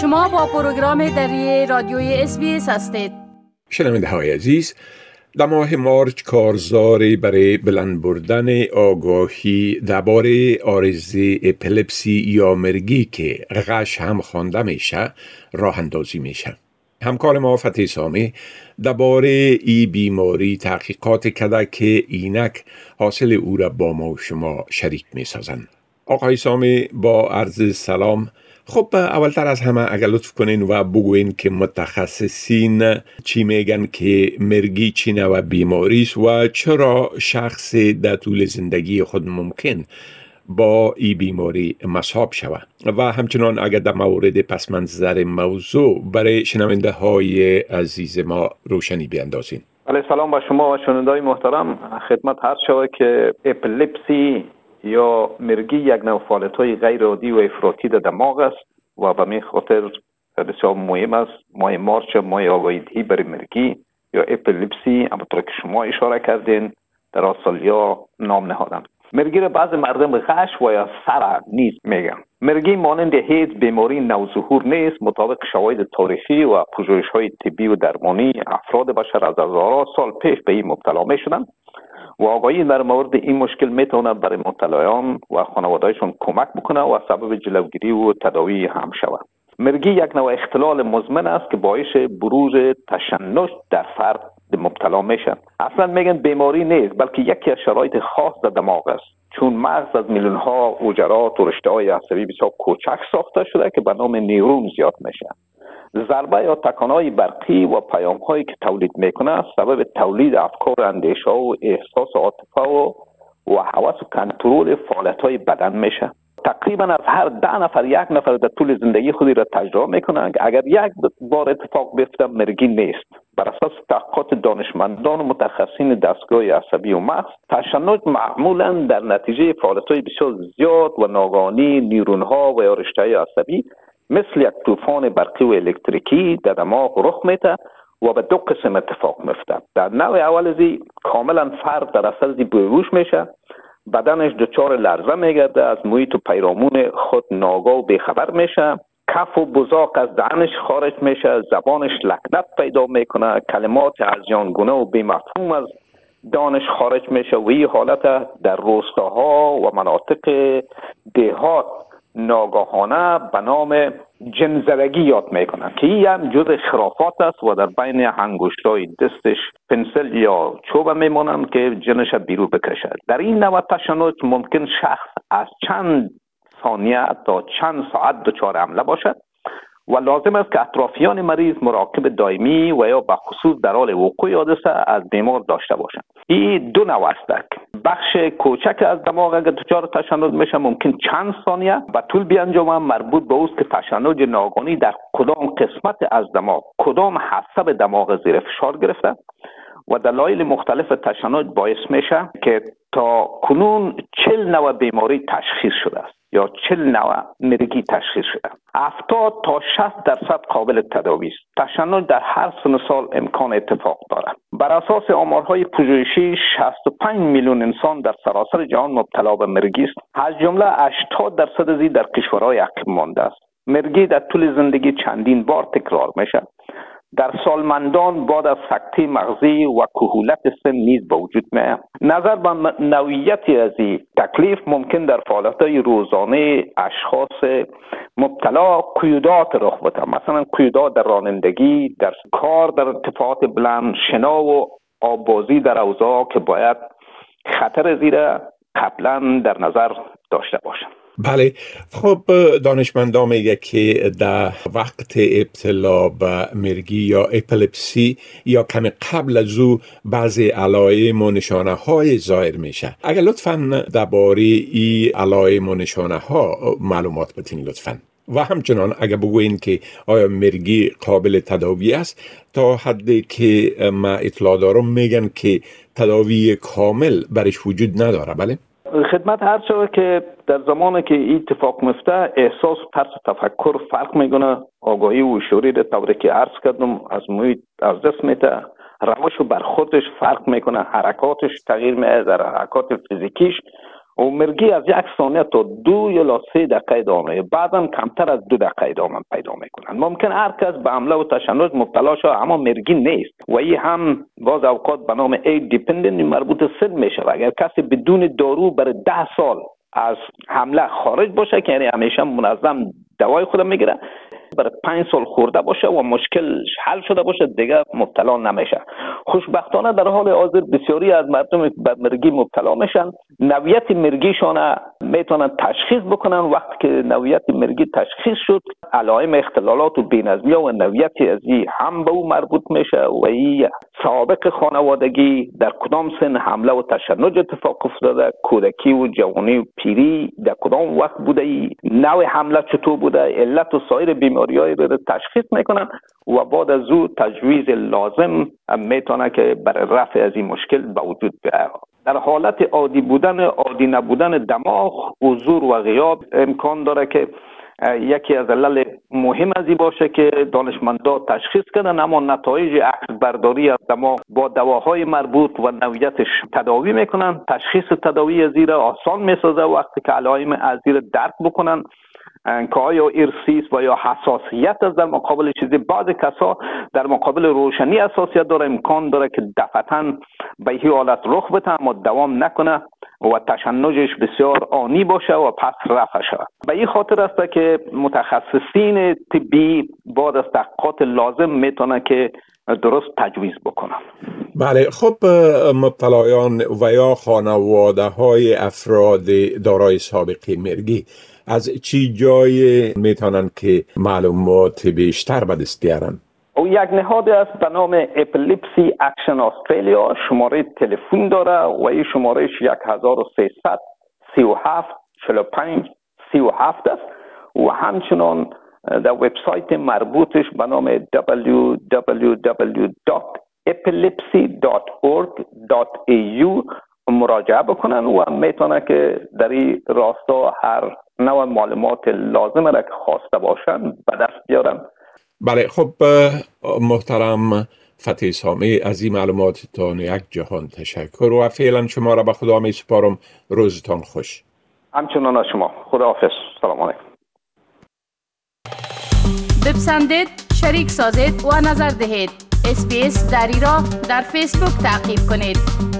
شما با پروگرام دری رادیوی SBS هستید شنونده های عزیز در ماه مارچ کارزاری برای بلند بردن آگاهی درباره عارضه epilepsy یا مرگی که غش هم خوانده میشه راه اندازی میشه همکار ما فتی سامی درباره ای بیماری تحقیقات کده که اینک حاصل او را با ما و شما شریک می سازن. آقای سامی با عرض سلام خب اولتر از همه اگر لطف کنین و بگوین که متخصصین چی میگن که مرگی چی نوع بیماری است و چرا شخص در طول زندگی خود ممکن با ای بیماری مصاب شود. و همچنان اگر در مورد پس منظر موضوع برای شنونده های عزیز ما روشنی بیندازین علیه سلام با شما و شنونده های محترم. خدمت هر شود که اپلپسی یا مرگی یک نوع فعالیت های غیر عادی و افراطی در دماغ است و به می خاطر بسیار مهم است. ماه مارچ ماه آگاهی برای مرگی یا اپلپسی همونطور که شما اشاره کردین در آسترالیا نام نهادن مرگی را بعض مردم غش و یا سر نیز میگن. مرگی مانند هیچ بیماری نوظهور نیست مطابق شواهد تاریخی و پژوهش های طبی و درمانی افراد بشر از هزارها سال پیش به این مبتلا می و آگاهی در مورد این مشکل می‌تونه برای مبتلایان و خانوادهشون کمک بکنه و سبب جلوگیری و تداوی هم شود. مرگی یک نوع اختلال مزمن است که باعث بروز تشنج در فرد مبتلا میشن. اصلا میگن بیماری نیست بلکه یکی از شرایط خاص در دماغ است. چون مغز از میلیون ها اوجرات و رشته های عصبی بسیار کوچک ساخته شده که به نام نیرون زیاد میشه ضربه یا تکانهای برقی و پیام هایی که تولید می‌کنه سبب تولید افکار اندیشه و احساس عاطفه و و حواس و کنترل فعالیت های بدن میشه. تقریبا از هر ده نفر یک نفر در طول زندگی خودی را تجربه می‌کنن اگر یک بار اتفاق بیفته مرگی نیست. بر اساس تحقیقات دانشمندان و متخصصین دستگاه عصبی و مغز تشنج معمولا در نتیجه فعالیت های بسیار زیاد و ناگانی نیرون ها و یا رشته عصبی مثل یک طوفان برقی و الکتریکی در دماغ رخ میته و به دو قسم اتفاق میفته در نوع اول ازی کاملا فرد در اصل زی بیهوش میشه. بدنش دچار لرزه میگرده از محیط و پیرامون خود ناگاه و بیخبر میشه. کف و بزاق از دهنش خارج میشه زبانش لکنت پیدا می‌کنه کلمات از گونه و بیمفهوم از دانش خارج میشه. و این حالت در روستاها و مناطق دهات ناگاهانه به نام جنزدگی یاد می‌کنن که این هم جز خرافات است و در بین هنگوشت های دستش پنسل یا چوب میمونن که جنش بیرو بکشد. در این نوع تشنج ممکن شخص از چند ثانیه تا چند ساعت دچار حمله باشد. و لازم است که اطرافیان مریض مراقب دائمی و یا به خصوص در حال وقوع حادثه از بیمار داشته باشند. این دو نوع است بخش کوچک از دماغ اگر دچار تشنج میشه ممکن چند ثانیه به طول بیانجامه مربوط به اوست که تشنج ناگانی در کدام قسمت از دماغ کدام حسب دماغ زیر فشار گرفته و دلایل مختلف تشنج باعث میشه که تا کنون چل نوع بیماری تشخیص شده است. یا چل نوع مرگی تشخیص شده. هفتاد تا 60 درصد قابل تداوی است. تشنج در هر سن سال امکان اتفاق دارد. بر اساس آمارهای پژوهشی 65 میلیون انسان در سراسر جهان مبتلا به مرگی است. از جمله 80 درصد از در کشورهای عقب مانده است. مرگی در طول زندگی چندین بار تکرار میشه در سالمندان بعد از سکته مغزی و کهولت سن نیز به وجود می نظر به نوعیتی از تکلیف ممکن در فعالیت روزانه اشخاص مبتلا قیودات رخ بده مثلا قیودات در رانندگی در کار در ارتفاعات بلند شنا و آبازی در اوضاع که باید خطر زیره قبلا در نظر داشته باشند. بله. خب دانشمندا میگه که در وقت ابتلا به مرگی یا اپلپسی یا کمی قبل از او بعضی علائم و نشانه های ظاهر میشه. اگر لطفا درباره این علائم و نشانه ها معلومات بتین لطفا. و همچنان اگر بگوین که آیا مرگی قابل تداوی است تا حدی که ما اطلاع دارم میگن که تداوی کامل برش وجود نداره. بله؟ خدمت هر شود که در زمانی که اتفاق مفته احساس ترس تفکر فرق میگونه آگاهی و شوری در طوری که عرض کردم از محیط از دست میته روش و برخوردش فرق می‌کنه. حرکاتش تغییر میده. در حرکات فیزیکیش و مرگی از یک ثانیه تا دو یا سه دقیقه ادامه. بعدا کمتر از دو دقیقه ادامه پیدا می‌کنن. ممکن هر کس به حمله و تشنج مبتلا شد اما مرگی نیست. و این هم باز اوقات به نام اید دیپندنت مربوط سن میشه. اگر کسی بدون دارو برای ده سال از حمله خارج باشه که یعنی همیشه منظم دوای خودم می‌گیره برای پنج سال خورده باشه و مشکل حل شده باشه دیگه مبتلا نمیشه. خوشبختانه در حال حاضر بسیاری از مردم به مرگی مبتلا میشن. نویت مرگیشان می‌تونن تشخیص بکنن. وقتی که نویت مرگی تشخیص شد علائم اختلالات و بینظمی و نویت از هم به او مربوط میشه و ای سابق خانوادگی در کدام سن حمله و تشنج اتفاق افتاده کودکی و جوانی و پیری در کدام وقت بوده ای نوع حمله چطور بوده علت و سایر بیماری های رو تشخیص می‌کنن و بعد از او تجویز لازم می‌تونه که برای رفع از این مشکل به وجود بیاید در حالت عادی بودن عادی نبودن دماغ حضور و غیاب امکان داره که یکی از علل مهم از باشه که دانشمندا تشخیص کردن اما نتایج عکس برداری از دماغ با دواهای مربوط و نویتش تداوی می‌کنن تشخیص تداوی زیر آسان می‌سازه وقتی که علائم از زیر درک بکنن. که آیا ارسیس و یا حساسیت از در مقابل چیزی. بعض کسا در مقابل روشنی حساسیت داره امکان داره که دفتا به این حالت رخ بده اما دوام نکنه و تشنجش بسیار آنی باشه و پس رفع شود. به این خاطر است که متخصصین طبی بعد از تحقیقات لازم می‌تونه که درست تجویز بکنن. بله خب مبتلایان و یا خانواده های افراد دارای سابقه مرگی. از چی جای می‌تونن که معلومات بیشتر به دست بیارن او یک نهاد است به نام Epilepsy Action Australia شماره تلفن داره و این شمارهش 1300 37 45 37 است و همچنان در وبسایت مربوطش به نام www.epilepsy.org.au مراجعه بکنن و می‌تونه که در این راستا هر نوع معلومات لازم را که خواسته باشن به دست بیارن. بله خب محترم فتح سامی از این معلوماتتان یک جهان تشکر و فعلا شما را به خدا می سپارم. روزتان خوش. همچنان از شما. خدا حافظ. سلام علیکم. بپسندید شریک سازید و نظر دهید. اسپیس دری را در فیسبوک تعقیب کنید.